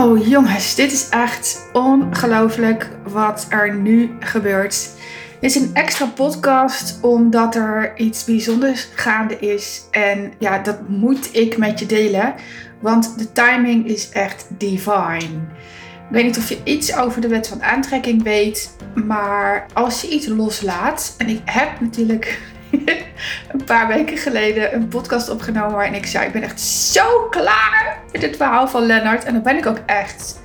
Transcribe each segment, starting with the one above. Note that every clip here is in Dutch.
Oh jongens, dit is echt ongelooflijk wat er nu gebeurt. Dit is een extra podcast omdat er iets bijzonders gaande is. En ja, dat moet ik met je delen, want de timing is echt divine. Ik weet niet of je iets over de wet van aantrekking weet, maar als je iets loslaat, en ik heb natuurlijk een paar weken geleden een podcast opgenomen waarin ik zei: Ik ben echt zo klaar met het verhaal van Lennart. En dat ben ik ook echt.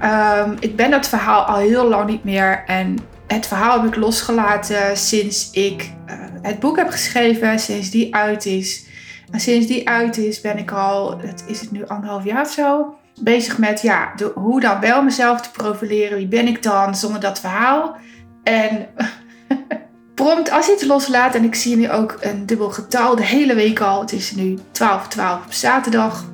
Ehm, ik ben dat verhaal al heel lang niet meer. En het verhaal heb ik losgelaten sinds ik uh, het boek heb geschreven, sinds die uit is. En sinds die uit is, ben ik al, het is het nu anderhalf jaar of zo, bezig met ja, hoe dan wel mezelf te profileren. Wie ben ik dan zonder dat verhaal? En prompt als je het loslaat, en ik zie nu ook een dubbel getal de hele week al. Het is nu 12, 12 op zaterdag.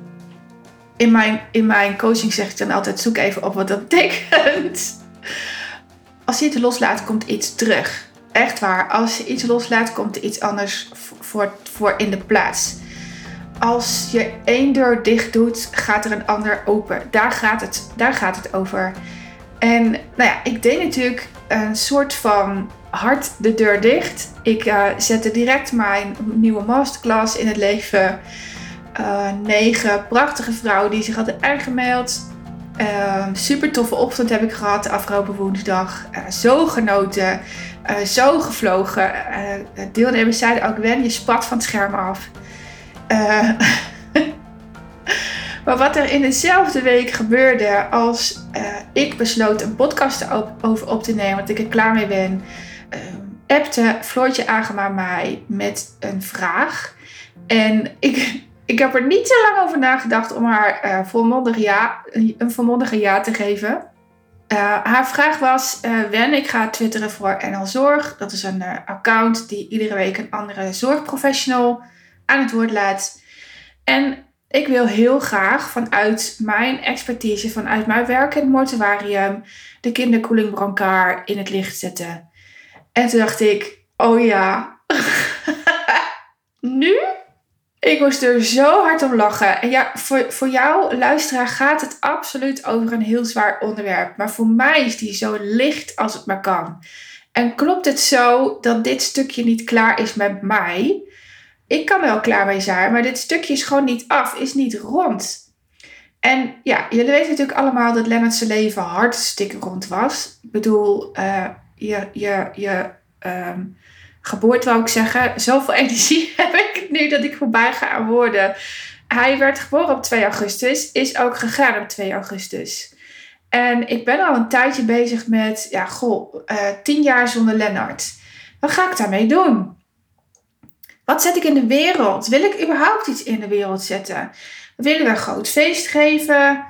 In mijn, in mijn coaching zeg ik dan altijd: zoek even op wat dat betekent. Als je het loslaat, komt iets terug. Echt waar. Als je iets loslaat, komt er iets anders voor, voor in de plaats. Als je één deur dicht doet, gaat er een ander open. Daar gaat het, daar gaat het over. En nou ja, ik deed natuurlijk een soort van hard de deur dicht. Ik uh, zette direct mijn nieuwe masterclass in het leven. Uh, negen prachtige vrouwen die zich hadden aangemeld. Uh, super toffe ochtend heb ik gehad afgelopen woensdag. zo genoten. zo gevlogen. deelnemers zeiden ook, Wen, je spat van het scherm af. maar wat er in dezelfde week gebeurde als ik besloot een podcast over op te nemen, dat ik er klaar mee ben, appte Floortje Agema mij met een vraag. En ik, ik heb er niet zo lang over nagedacht om haar uh, volmondig ja, een volmondige ja te geven. Uh, haar vraag was: uh, Wen, ik ga twitteren voor NL Zorg. Dat is een account die iedere week een andere zorgprofessional aan het woord laat. En ik wil heel graag vanuit mijn expertise, vanuit mijn werk in het mortuarium, de kinderkoeling brancard in het licht zetten. En toen dacht ik, oh ja, nu? Ik moest er zo hard om lachen. En ja, voor, voor jou, luisteraar, gaat het absoluut over een heel zwaar onderwerp. Maar voor mij is die zo licht als het maar kan. En klopt het zo dat dit stukje niet klaar is met mij? Ik kan wel klaar mee zijn, maar dit stukje is gewoon niet af, is niet rond. En ja, jullie weten natuurlijk allemaal dat Lennart's leven hartstikke rond was. Ik bedoel, uh, je, je, je um, geboorte, wou ik zeggen. Zoveel energie heb ik nu dat ik voorbij ga aan woorden. Hij werd geboren op 2 augustus, is ook gegaan op 2 augustus. En ik ben al een tijdje bezig met, ja, goh, uh, tien jaar zonder Lennart. Wat ga ik daarmee doen? Wat zet ik in de wereld? Wil ik überhaupt iets in de wereld zetten? Willen we een groot feest geven?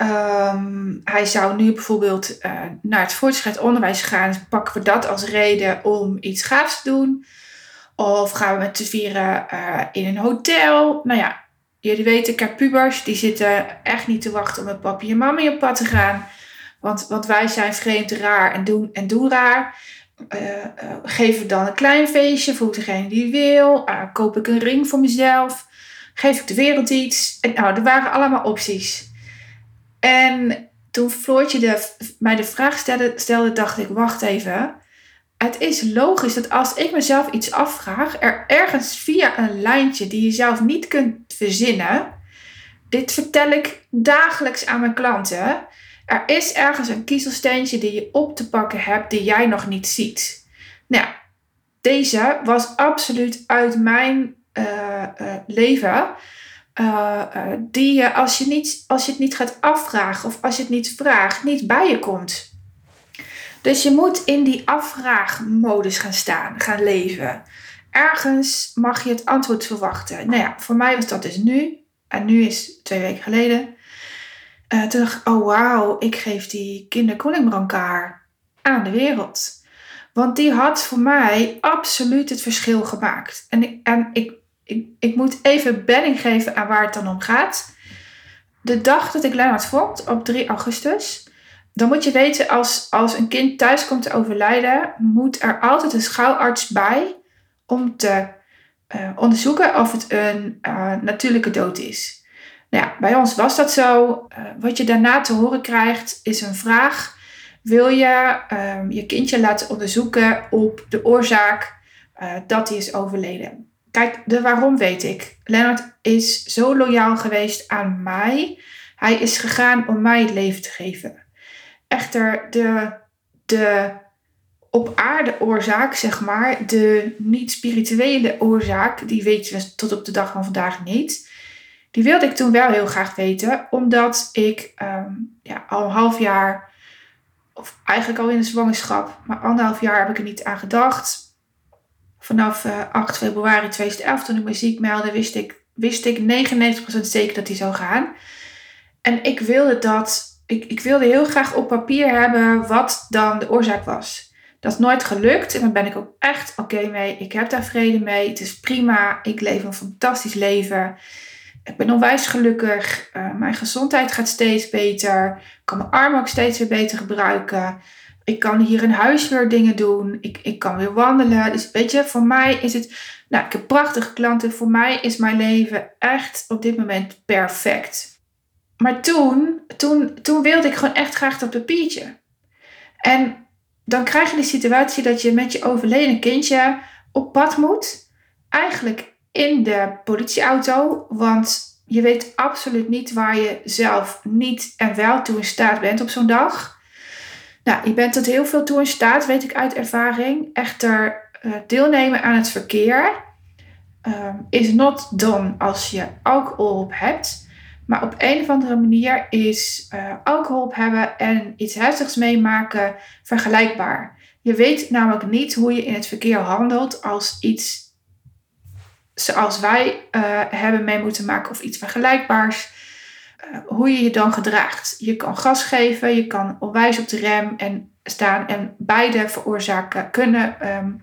Ehm, hij zou nu bijvoorbeeld uh, naar het voortgezet onderwijs gaan. Pakken we dat als reden om iets gaafs te doen? Of gaan we met z'n vieren uh, in een hotel? Nou ja, jullie weten, ik heb pubers. Die zitten echt niet te wachten om met papi en mami op pad te gaan. Want, want wij zijn vreemd, raar en doen, en doen raar. Uh, uh, geef ik dan een klein feestje voor degene die wil? Koop ik een ring voor mezelf? Geef ik de wereld iets? Nou, er waren allemaal opties. En toen Floortje de, mij de vraag stelde, stelde, dacht ik, wacht even. Het is logisch dat als ik mezelf iets afvraag, er ergens via een lijntje die je zelf niet kunt verzinnen, dit vertel ik dagelijks aan mijn klanten. Er is ergens een kiezelsteentje die je op te pakken hebt die jij nog niet ziet. Nou, deze was absoluut uit mijn uh, uh, leven. Uh, die je als, je niet, als je het niet gaat afvragen of als je het niet vraagt, niet bij je komt. Dus je moet in die afvraagmodus gaan staan, gaan leven. Ergens mag je het antwoord verwachten. Nou ja, voor mij was dat dus nu. En nu is twee weken geleden. Uh, toen dacht ik, oh wauw, ik geef die kinderkoelingbrancard aan de wereld. Want die had voor mij absoluut het verschil gemaakt. En ik, en ik ik, ik moet even benning geven aan waar het dan om gaat. De dag dat ik Lennart vond, op 3 augustus, dan moet je weten, als, als een kind thuis komt te overlijden, moet er altijd een schouwarts bij om te uh, onderzoeken of het een uh, natuurlijke dood is. Nou ja, bij ons was dat zo. Uh, wat je daarna te horen krijgt is een vraag. Wil je um, je kindje laten onderzoeken op de oorzaak dat hij is overleden? Kijk, de waarom weet ik. Leonard is zo loyaal geweest aan mij. Hij is gegaan om mij het leven te geven. Echter, de, de op aarde oorzaak, zeg maar, de niet-spirituele oorzaak, die weten we tot op de dag van vandaag niet. Die wilde ik toen wel heel graag weten, omdat ik um, ja, al een half jaar, of eigenlijk al in de zwangerschap, maar anderhalf jaar heb ik er niet aan gedacht. Vanaf uh, eh, 8 februari 2011, toen ik me ziek meldde, wist ik, wist ik 99% zeker dat die zou gaan. En ik wilde dat, ik, ik wilde heel graag op papier hebben wat dan de oorzaak was. Dat is nooit gelukt en daar ben ik ook echt oké mee. Ik heb daar vrede mee. Het is prima. Ik leef een fantastisch leven. Ik ben onwijs gelukkig. Uh, mijn gezondheid gaat steeds beter. Ik kan mijn arm ook steeds weer beter gebruiken. Ik kan hier in huis weer dingen doen. Ik, ik kan weer wandelen. Dus weet je, voor mij is het. Nou, ik heb prachtige klanten. Voor mij is mijn leven echt op dit moment perfect. Maar toen, toen, toen wilde ik gewoon echt graag dat papiertje. En dan krijg je de situatie dat je met je overleden kindje op pad moet. Eigenlijk in de politieauto, want je weet absoluut niet waar je zelf niet en wel toe in staat bent op zo'n dag. Nou, je bent tot heel veel toe in staat, weet ik uit ervaring. Echter, uh, deelnemen aan het verkeer uh, is not done als je alcohol op hebt. Maar op een of andere manier is uh, alcohol hebben en iets heftigs meemaken vergelijkbaar. Je weet namelijk niet hoe je in het verkeer handelt als iets zoals wij uh, hebben mee moeten maken of iets vergelijkbaars. Hoe je je dan gedraagt. Je kan gas geven, je kan onwijs op de rem en staan en beide veroorzaken, kunnen um,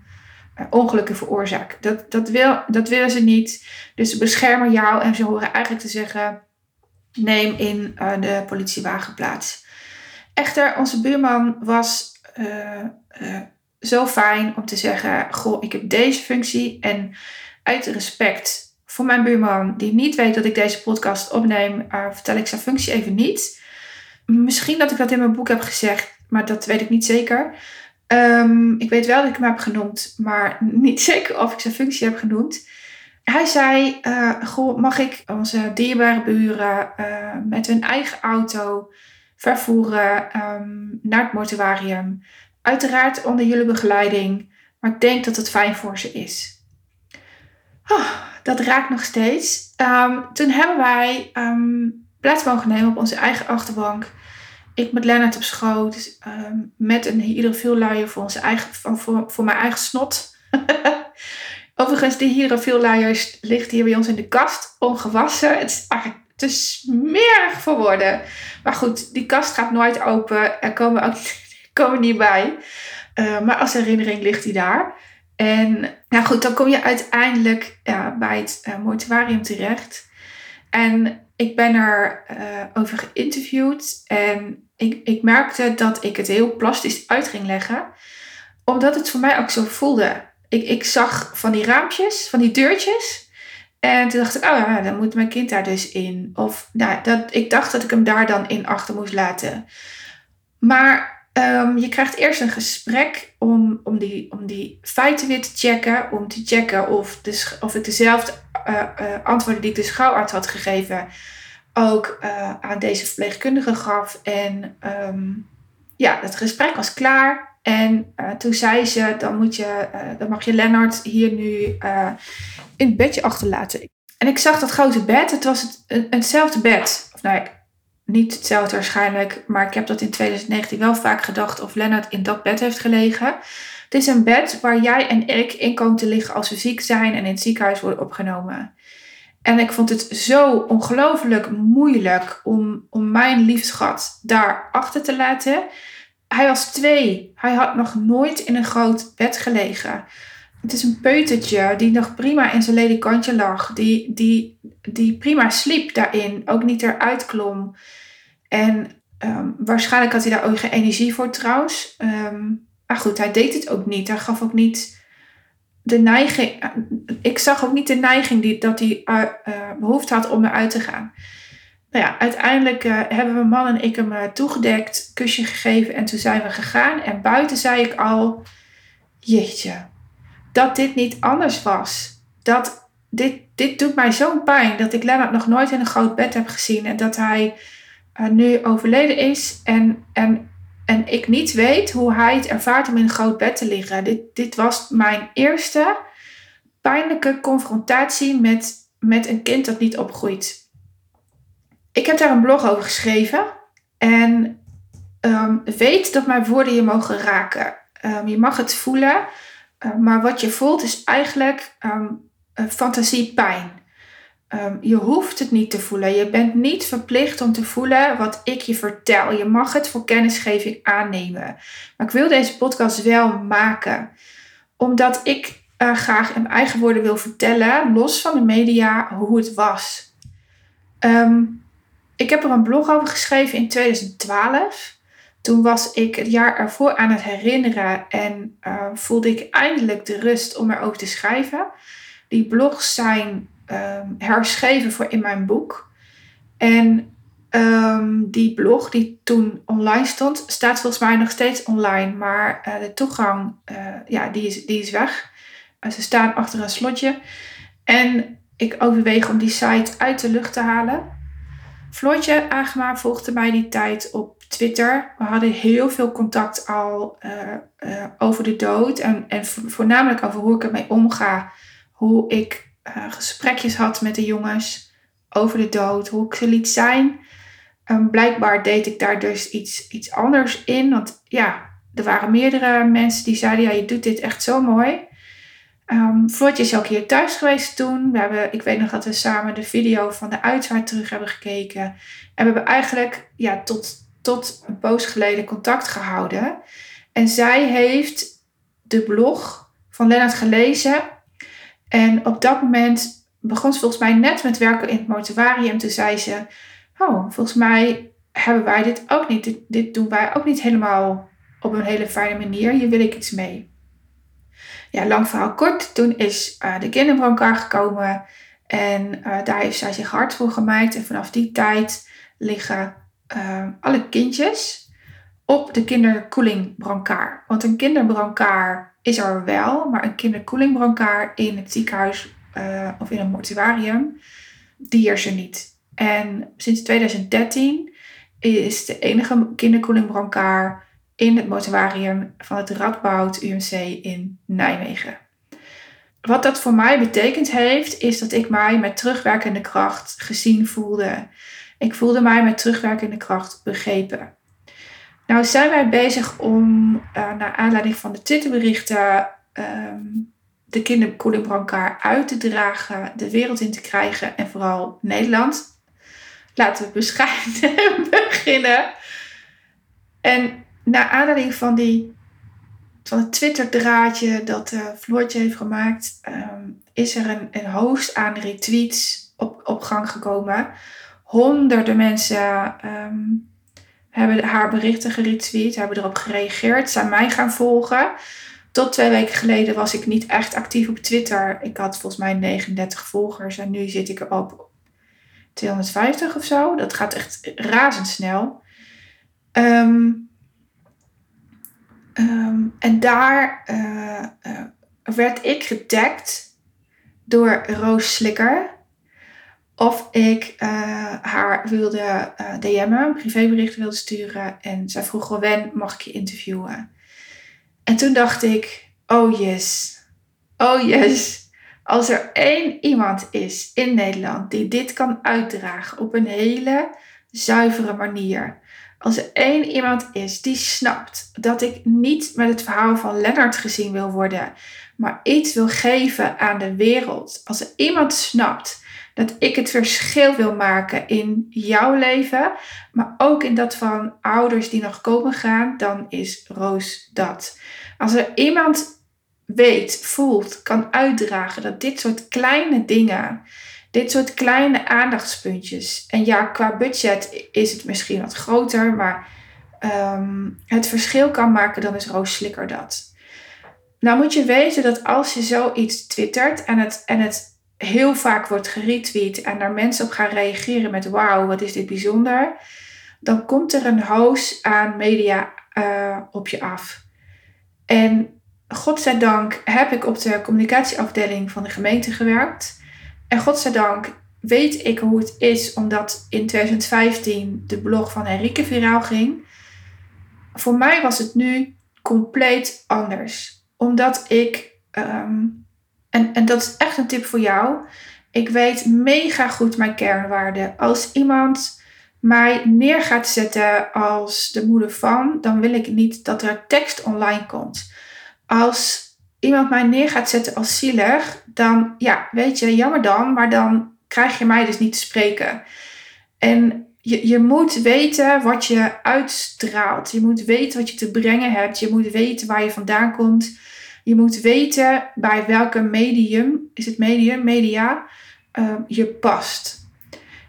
ongelukken veroorzaken. Dat, dat, wil, dat willen ze niet. Dus ze beschermen jou en ze horen eigenlijk te zeggen neem in uh, de politiewagen plaats. Echter, onze buurman was uh, zo fijn om te zeggen: Goh, ik heb deze functie. En uit respect voor mijn buurman, die niet weet dat ik deze podcast opneem, vertel ik zijn functie even niet. Misschien dat ik dat in mijn boek heb gezegd, maar dat weet ik niet zeker. Um, ik weet wel dat ik hem heb genoemd, maar niet zeker of ik zijn functie heb genoemd. Hij zei, goh, mag ik onze dierbare buren uh, met hun eigen auto vervoeren um, naar het mortuarium? Uiteraard onder jullie begeleiding, maar ik denk dat het fijn voor ze is. Oh, dat raakt nog steeds. Um, toen hebben wij um, plaats mogen op onze eigen achterbank. Ik met Lennart op schoot, met een hydrofielluier voor, onze eigen, voor, voor mijn eigen snot. Overigens, de hierofielluiers ligt hier bij ons in de kast, ongewassen. Het is eigenlijk te smerig voor woorden. Maar goed, die kast gaat nooit open. Er komen ook komen niet bij. Uh, maar als herinnering ligt hij daar. En nou goed, dan kom je uiteindelijk ja, bij het uh, mortuarium terecht. En ik ben er uh, over geïnterviewd. En ik, ik merkte dat ik het heel plastisch uit ging leggen. Omdat het voor mij ook zo voelde ik, ik zag van die raampjes, van die deurtjes. En toen dacht ik, oh ja, dan moet mijn kind daar dus in. Of nou, dat, ik dacht dat ik hem daar dan in achter moest laten. Maar um, je krijgt eerst een gesprek om, om, die, om die feiten weer te checken. Om te checken of, of ik dezelfde uh, uh, antwoorden die ik de schouwarts had gegeven ook uh, aan deze verpleegkundige gaf. En um, ja, het gesprek was klaar. En toen zei ze, dan, moet je, dan mag je Lennart hier nu in het bedje achterlaten. En ik zag dat grote bed, het was het, hetzelfde bed. Of nou, niet hetzelfde waarschijnlijk, maar ik heb dat in 2019 wel vaak gedacht of Lennart in dat bed heeft gelegen. Het is een bed waar jij en ik in komen te liggen als we ziek zijn en in het ziekenhuis worden opgenomen. En ik vond het zo ongelooflijk moeilijk om, om mijn liefschat daar achter te laten hij was twee. Hij had nog nooit in een groot bed gelegen. Het is een peutertje die nog prima in zijn ledikantje lag. Die, die, die prima sliep daarin. Ook niet eruit klom. En um, waarschijnlijk had hij daar ook geen energie voor trouwens. Um, maar goed, hij deed het ook niet. Hij gaf ook niet de neiging. Ik zag ook niet de neiging die, dat hij uh, behoefte had om eruit te gaan. Nou ja, uiteindelijk hebben mijn man en ik hem toegedekt, kusje gegeven en toen zijn we gegaan. En buiten zei ik al, jeetje, dat dit niet anders was. Dat dit, dit doet mij zo'n pijn dat ik Lennart nog nooit in een groot bed heb gezien. En dat hij uh, nu overleden is en, en, en ik niet weet hoe hij het ervaart om in een groot bed te liggen. Dit, dit was mijn eerste pijnlijke confrontatie met, met een kind dat niet opgroeit. Ik heb daar een blog over geschreven en um, weet dat mijn woorden je mogen raken. Um, je mag het voelen, um, maar wat je voelt is eigenlijk fantasiepijn. je hoeft het niet te voelen. Je bent niet verplicht om te voelen wat ik je vertel. Je mag het voor kennisgeving aannemen. Maar ik wil deze podcast wel maken, omdat ik uh, graag in mijn eigen woorden wil vertellen, los van de media, hoe het was. Um, ik heb er een blog over geschreven in 2012. Toen was ik het jaar ervoor aan het herinneren en uh, voelde ik eindelijk de rust om erover te schrijven. Die blogs zijn um, herschreven voor in mijn boek. En um, die blog die toen online stond, staat volgens mij nog steeds online. Maar uh, de toegang, uh, ja, die is, die is weg. ze staan achter een slotje. En ik overweeg om die site uit de lucht te halen. Floortje Agema volgde mij die tijd op Twitter. We hadden heel veel contact al uh, uh, over de dood. En, en voornamelijk over hoe ik ermee omga. Hoe ik uh, gesprekjes had met de jongens over de dood. Hoe ik ze liet zijn. Blijkbaar deed ik daar dus iets, iets anders in. Want ja, er waren meerdere mensen die zeiden: Ja, je doet dit echt zo mooi. Um, Floortje is ook hier thuis geweest toen. We hebben, ik weet nog dat we samen de video van de uitvaart terug hebben gekeken. En we hebben eigenlijk ja, tot, tot een poos geleden contact gehouden. En zij heeft de blog van Lennart gelezen. En op dat moment begon ze volgens mij net met werken in het mortuarium. Toen zei ze, oh, volgens mij hebben wij dit ook niet. Dit, dit doen wij ook niet helemaal op een hele fijne manier. Hier wil ik iets mee ja, lang verhaal kort. Toen is uh, de kinderbrancard gekomen. En uh, daar heeft zij zich hard voor gemaakt. En vanaf die tijd liggen uh, alle kindjes op de kinderkoelingbrancard. Want een kinderbrancard is er wel. Maar een kinderkoelingbrancard in het ziekenhuis of in een mortuarium, die is er niet. En sinds 2013 is de enige kinderkoelingbrancard in het mortuarium van het Radboud UMC in Nijmegen. Wat dat voor mij betekend heeft, is dat ik mij met terugwerkende kracht gezien voelde. Ik voelde mij met terugwerkende kracht begrepen. Nou zijn wij bezig om, uh, naar aanleiding van de Twitterberichten, um, de kinderkoelingbrancard uit te dragen, de wereld in te krijgen en vooral Nederland. Laten we bescheiden beginnen. En naar aanleiding van, die, van het Twitter-draadje dat uh, Floortje heeft gemaakt, ehm, is er een, een host aan retweets op, op gang gekomen. Honderden mensen um, hebben haar berichten geretweet, hebben erop gereageerd, zijn mij gaan volgen. Tot twee weken geleden was ik niet echt actief op Twitter. Ik had volgens mij 39 volgers en nu zit ik op 250 of zo. Dat gaat echt razendsnel. Um, Um, en daar uh, uh, werd ik getagd door Roos Slikker. Of ik uh, haar wilde DM'en, een privébericht wilde sturen. En zij vroeg, Wen, mag ik je interviewen? En toen dacht ik, oh yes, oh yes. Als er één iemand is in Nederland die dit kan uitdragen op een hele zuivere manier als er één iemand is die snapt dat ik niet met het verhaal van Lennart gezien wil worden, maar iets wil geven aan de wereld. Als er iemand snapt dat ik het verschil wil maken in jouw leven, maar ook in dat van ouders die nog komen gaan, dan is Roos dat. Als er iemand weet, voelt, kan uitdragen dat dit soort kleine dingen dit soort kleine aandachtspuntjes. En ja, qua budget is het misschien wat groter, maar um, het verschil kan maken, dan is Roos Slikker dat. Nou moet je weten dat als je zoiets twittert en het, en het heel vaak wordt geretweet en daar mensen op gaan reageren met wauw, wat is dit bijzonder, dan komt er een hoos aan media uh, op je af. En godzijdank heb ik op de communicatieafdeling van de gemeente gewerkt. En godzijdank weet ik hoe het is, omdat in 2015 de blog van Henrike viraal ging. Voor mij was het nu compleet anders. Omdat ik, ehm, en, en dat is echt een tip voor jou, ik weet mega goed mijn kernwaarden. Als iemand mij neer gaat zetten als de moeder van, dan wil ik niet dat er tekst online komt. Als iemand mij neer gaat zetten als zielig, dan ja, weet je, jammer dan, maar dan krijg je mij dus niet te spreken. En je, je moet weten wat je uitstraalt. Je moet weten wat je te brengen hebt. Je moet weten waar je vandaan komt. Je moet weten bij welke medium, is het medium, media, uh, je past.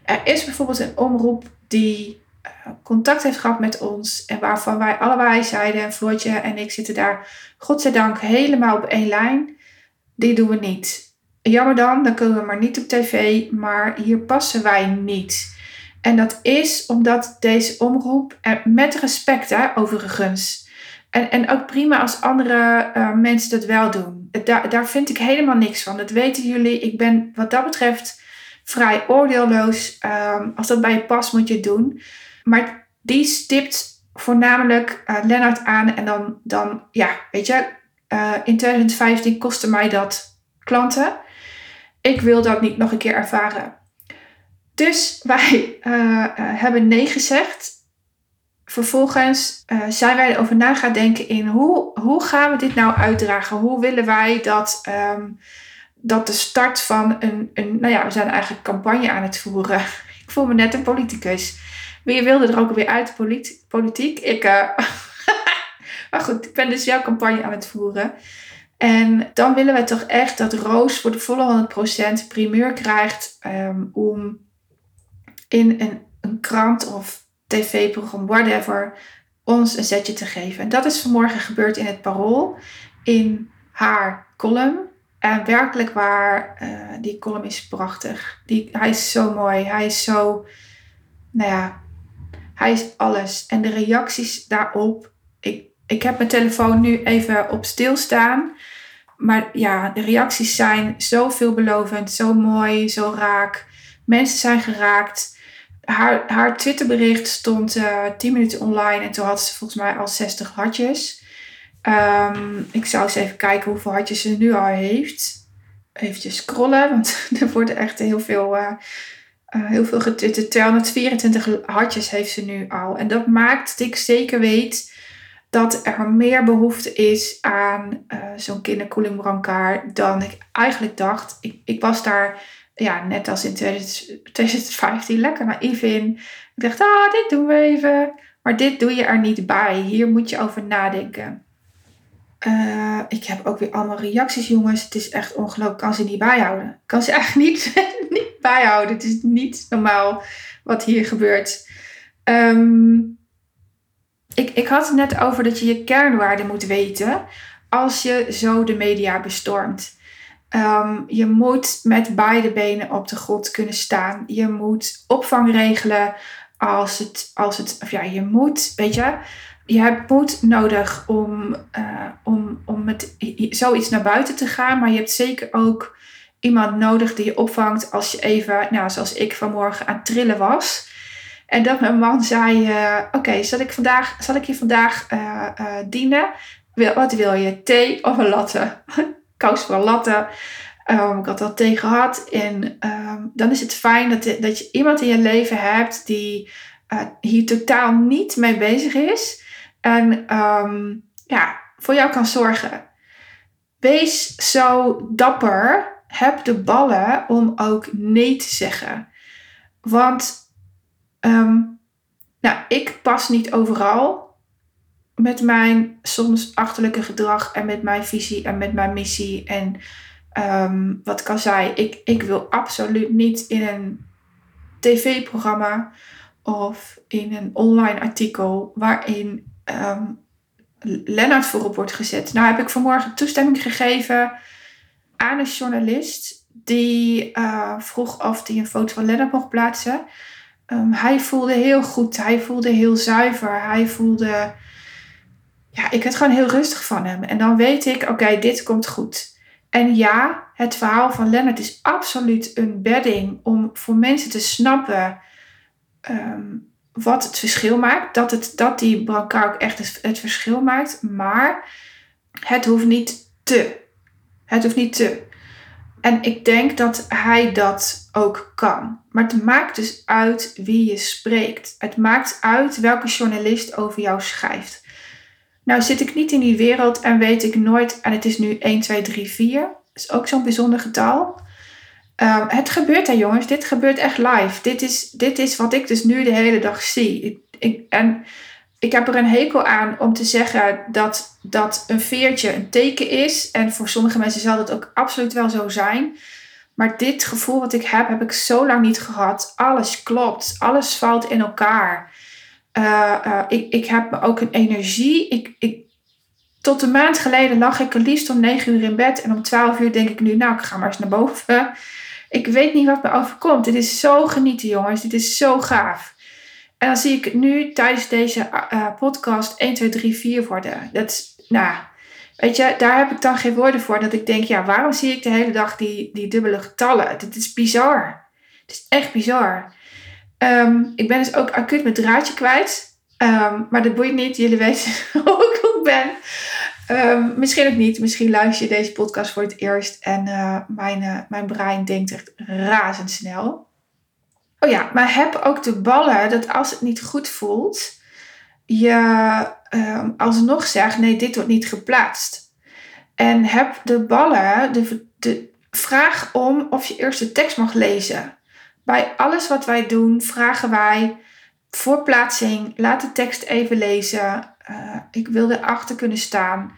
Er is bijvoorbeeld een omroep die uh, contact heeft gehad met ons en waarvan wij allebei zeiden, Floortje en ik zitten daar, godzijdank, helemaal op één lijn. Die doen we niet. Jammer dan, dan kunnen we maar niet op tv, maar hier passen wij niet. En dat is omdat deze omroep, met respect hè, overigens, en, en ook prima als andere uh, mensen dat wel doen. Daar, daar vind ik helemaal niks van. Dat weten jullie. Ik ben wat dat betreft vrij oordeelloos. Um, als dat bij je past, moet je het doen. Maar die stipt voornamelijk uh, Lennart aan. En dan, dan ja, weet je, uh, in 2015 kostte mij dat klanten. Ik wil dat niet nog een keer ervaren. Dus wij uh, hebben nee gezegd. Vervolgens zijn wij erover na gaan denken in hoe, hoe gaan we dit nou uitdragen? Hoe willen wij dat, um, dat de start van een, een, nou ja, we zijn eigenlijk campagne aan het voeren. Ik voel me net een politicus. Wie wilde er ook weer uit politiek? Ik, maar goed, ik ben dus jouw campagne aan het voeren. En dan willen we toch echt dat Roos voor de volle 100% primeur krijgt um, om in een, een krant of tv-programma, whatever, ons een zetje te geven. En dat is vanmorgen gebeurd in het Parool, in haar column. En werkelijk waar, uh, die column is prachtig. Die, hij is zo mooi. Hij is zo, nou ja, hij is alles. En de reacties daarop. Ik, ik heb mijn telefoon nu even op stilstaan. Maar ja, de reacties zijn zo veelbelovend, zo mooi, zo raak. Mensen zijn geraakt haar, haar Twitterbericht stond uh, eh, 10 minuten online en toen had ze volgens mij al 60 hartjes. Um, ik zou eens even kijken hoeveel hartjes ze nu al heeft. Even scrollen, want er worden echt heel veel, uh, heel veel getwitterd. 224 hartjes heeft ze nu al. En dat maakt dat ik zeker weet dat er meer behoefte is aan zo'n kinderkoeling brancard dan ik eigenlijk dacht. Ik, ik was daar ja, net als in 2015 lekker naïef in. Ik dacht, ah, dit doen we even. Maar dit doe je er niet bij. Hier moet je over nadenken. Uh, ik heb ook weer allemaal reacties, jongens. Het is echt ongelooflijk. kan ze niet bijhouden. Kan ze echt niet, niet bijhouden. Het is niet normaal wat hier gebeurt. Um, ik, ik had het net over dat je je kernwaarden moet weten als je zo de media bestormt. Um, je moet met beide benen op de grond kunnen staan. Je moet opvang regelen als het, als het ja, je moet, weet je, je hebt moed nodig om, uh, om, om met zoiets naar buiten te gaan, maar je hebt zeker ook iemand nodig die je opvangt als je even, nou, zoals ik vanmorgen aan het trillen was. En dat mijn man zei: uh, Oké, zal, ik zal ik je vandaag uh, dienen? Wat wil je? Thee of een latte? kous voor latte. Um, ik had dat thee gehad. En um, dan is het fijn dat, dat je iemand in je leven hebt die hier totaal niet mee bezig is. En um, ja, voor jou kan zorgen. Wees zo dapper. Heb de ballen om ook nee te zeggen. Want nou, ik pas niet overal met mijn soms achterlijke gedrag en met mijn visie en met mijn missie. En um, wat ik al zei, ik, ik wil absoluut niet in een tv-programma of in een online artikel waarin um, Lennart voorop wordt gezet. Nou heb ik vanmorgen toestemming gegeven aan een journalist die uh, vroeg of hij een foto van Lennart mocht plaatsen. Um, hij voelde heel goed, hij voelde heel zuiver, hij voelde. Ja, ik werd gewoon heel rustig van hem. En dan weet ik, oké, dit komt goed. En ja, het verhaal van Lennart is absoluut een bedding om voor mensen te snappen um, wat het verschil maakt. Dat, het, dat die brancard ook echt het verschil maakt. Maar het hoeft niet te. Het hoeft niet te. En ik denk dat hij dat ook kan. Maar het maakt dus uit wie je spreekt. Het maakt uit welke journalist over jou schrijft. Nou zit ik niet in die wereld en weet ik nooit, en het is nu 1, 2, 3, 4. Dat is ook zo'n bijzonder getal. Um, het gebeurt hè jongens, dit gebeurt echt live. Dit is, dit is wat ik dus nu de hele dag zie. Ik, ik, en ik heb er een hekel aan om te zeggen dat, dat een veertje een teken is. En voor sommige mensen zal dat ook absoluut wel zo zijn. Maar dit gevoel wat ik heb, heb ik zo lang niet gehad. Alles klopt, alles valt in elkaar. Uh, uh, ik, ik heb ook een energie. Ik, ik, tot een maand geleden lag ik het liefst om 9 uur in bed. En om 12 uur denk ik nu, nou, ik ga maar eens naar boven. Ik weet niet wat me overkomt. Dit is zo genieten, jongens. Dit is zo gaaf. En dan zie ik het nu tijdens deze uh, podcast 1, 2, 3, 4 worden. Dat is, nou, weet je, daar heb ik dan geen woorden voor. Dat ik denk, ja, waarom zie ik de hele dag die, die dubbele getallen? Dit is bizar. Het is echt bizar. Um, ik ben dus ook acuut mijn draadje kwijt. Um, maar dat boeit niet. Jullie weten hoe ik ben. Um, misschien ook niet. Misschien luister je deze podcast voor het eerst. En uh, mijn, mijn brein denkt echt razendsnel. Oh ja, maar heb ook de ballen dat als het niet goed voelt, je um, alsnog zegt: nee, dit wordt niet geplaatst. En heb de ballen, de, de vraag om of je eerst de tekst mag lezen. Bij alles wat wij doen, vragen wij voor plaatsing: laat de tekst even lezen. Uh, ik wil erachter kunnen staan.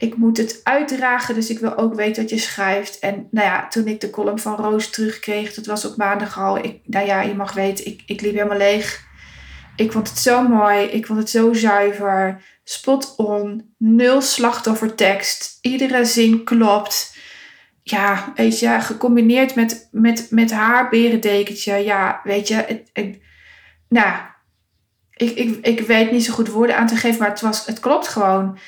Ik moet het uitdragen, dus ik wil ook weten wat je schrijft. En nou ja, toen ik de column van Roos terugkreeg, dat was op maandag al. Ik, nou ja, je mag weten, ik, ik liep helemaal leeg. Ik vond het zo mooi, ik vond het zo zuiver, spot on, nul slachtoffertekst. Iedere zin klopt. Ja, weet je, gecombineerd met, met, met haar berendekentje. Ja, weet je, het, het, nou, ik, ik, ik weet niet zo goed woorden aan te geven, maar het, was, het klopt gewoon.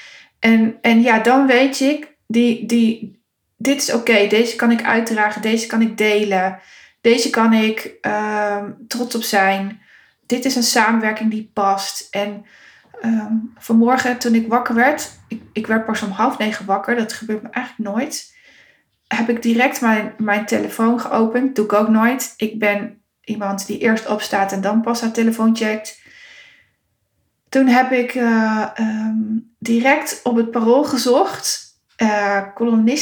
En, en ja, dan weet ik, die, die, dit is oké, deze kan ik uitdragen, deze kan ik delen, deze kan ik uh, trots op zijn. Dit is een samenwerking die past. En um, vanmorgen toen ik wakker werd, ik, ik werd pas om half negen wakker, dat gebeurt me eigenlijk nooit, heb ik direct mijn, mijn telefoon geopend. Doe ik ook nooit. Ik ben iemand die eerst opstaat en dan pas haar telefoon checkt. Toen heb ik uh, um, direct op het parool gezocht, uh,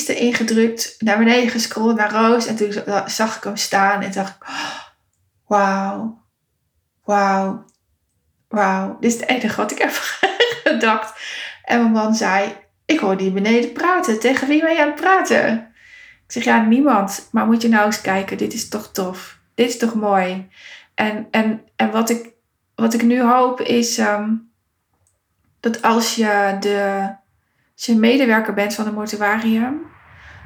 ingedrukt, naar beneden gescrolld naar Roos. En toen zag ik hem staan en dacht ik, oh, wauw, wauw, wauw. Dit is het enige wat ik heb gedacht. En mijn man zei, ik hoor die beneden praten. Tegen wie ben je aan het praten? Ik zeg, ja, niemand. Maar moet je nou eens kijken, dit is toch tof. Dit is toch mooi. En, en, en wat ik wat ik nu hoop is um, dat als je, de, als medewerker bent van een mortuarium,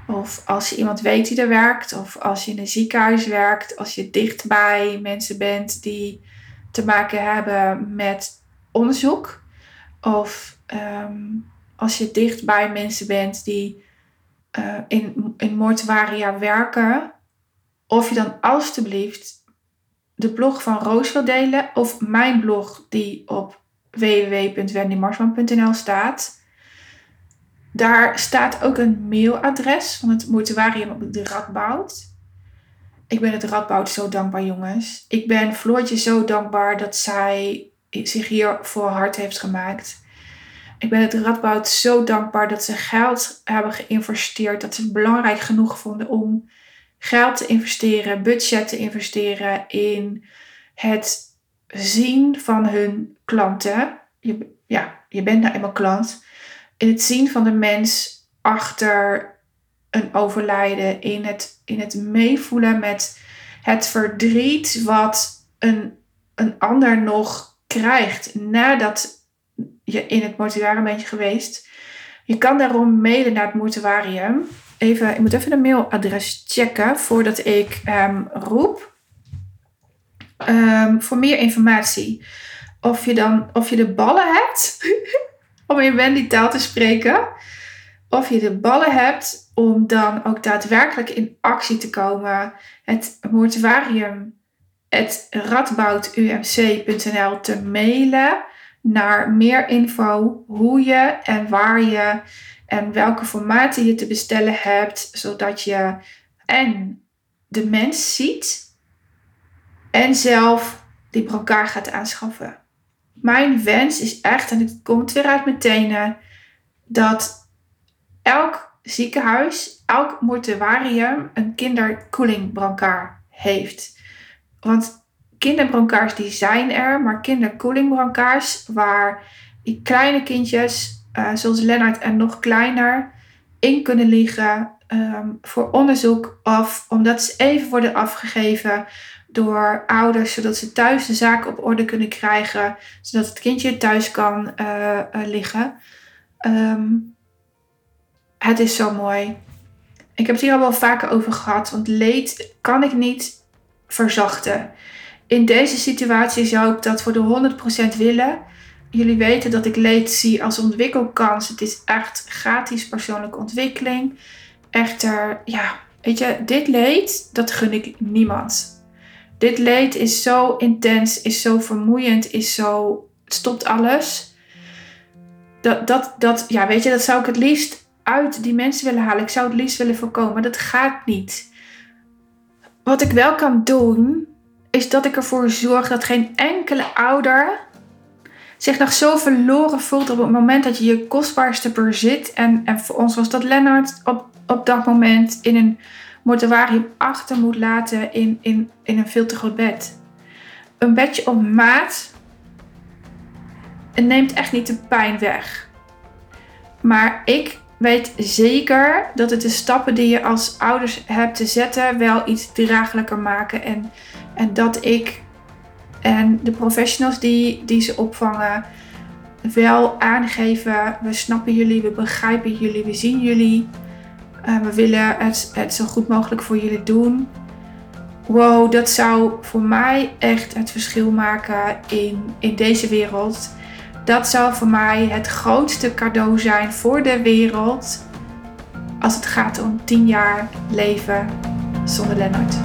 of als je iemand weet die er werkt, of als je in een ziekenhuis werkt, als je dichtbij mensen bent die te maken hebben met onderzoek, of um, als je dichtbij mensen bent die uh, in, in mortuaria werken, of je dan alstublieft de blog van Roos wil delen of mijn blog die op www.wendymarsman.nl staat. Daar staat ook een mailadres van het mortuarium op de Radboud. Ik ben het Radboud zo dankbaar, jongens. Ik ben Floortje zo dankbaar dat zij zich hier voor hard heeft gemaakt. Ik ben het Radboud zo dankbaar dat ze geld hebben geïnvesteerd. Dat ze het belangrijk genoeg vonden om geld te investeren, budget te investeren in het zien van hun klanten. Je, ja, je bent nou eenmaal klant. In het zien van de mens achter een overlijden. In het, in het meevoelen met het verdriet wat een, een ander nog krijgt nadat je in het mortuarium bent geweest. Je kan daarom mailen naar het mortuarium even, ik moet even de mailadres checken voordat ik um, roep. Um, voor meer informatie. Of je dan, of je de ballen hebt, om in Wendy taal te spreken. Of je de ballen hebt om dan ook daadwerkelijk in actie te komen. Het mortuarium, het radboudumc.nl te mailen naar meer info hoe je en waar je en welke formaten je te bestellen hebt, zodat je en de mens ziet en zelf die brancard gaat aanschaffen. Mijn wens is echt, en het komt weer uit mijn tenen, dat elk ziekenhuis, elk mortuarium een kinderkoeling brancard heeft. Want kinderbrancards die zijn er, maar kinderkoelingbrancards waar die kleine kindjes, uh, zoals Lennart en nog kleiner, in kunnen liggen ehm, voor onderzoek of omdat ze even worden afgegeven door ouders, zodat ze thuis de zaak op orde kunnen krijgen, zodat het kindje thuis kan uh, liggen. Ehm, het is zo mooi. Ik heb het hier al wel vaker over gehad, want leed kan ik niet verzachten. In deze situatie zou ik dat voor de 100% willen. Jullie weten dat ik leed zie als ontwikkelkans. Het is echt gratis persoonlijke ontwikkeling. Echter, ja, weet je, dit leed, dat gun ik niemand. Dit leed is zo intens, is zo vermoeiend, is zo. Het stopt alles. Dat, dat, dat, ja, weet je, dat zou ik het liefst uit die mensen willen halen. Ik zou het liefst willen voorkomen, dat gaat niet. Wat ik wel kan doen, is dat ik ervoor zorg dat geen enkele ouder zich nog zo verloren voelt op het moment dat je je kostbaarste bezit. En, en voor ons was dat Lennart op, op dat moment in een mortuarium achter moet laten in, in, in een veel te groot bed. Een bedje op maat het neemt echt niet de pijn weg. Maar ik weet zeker dat het de stappen die je als ouders hebt te zetten wel iets draaglijker maken. En, en dat ik en de professionals die, die ze opvangen wel aangeven: we snappen jullie, we begrijpen jullie, we zien jullie. Uh, we willen het, het zo goed mogelijk voor jullie doen. Wow, dat zou voor mij echt het verschil maken in, in deze wereld. Dat zou voor mij het grootste cadeau zijn voor de wereld als het gaat om 10 jaar leven zonder Lennart.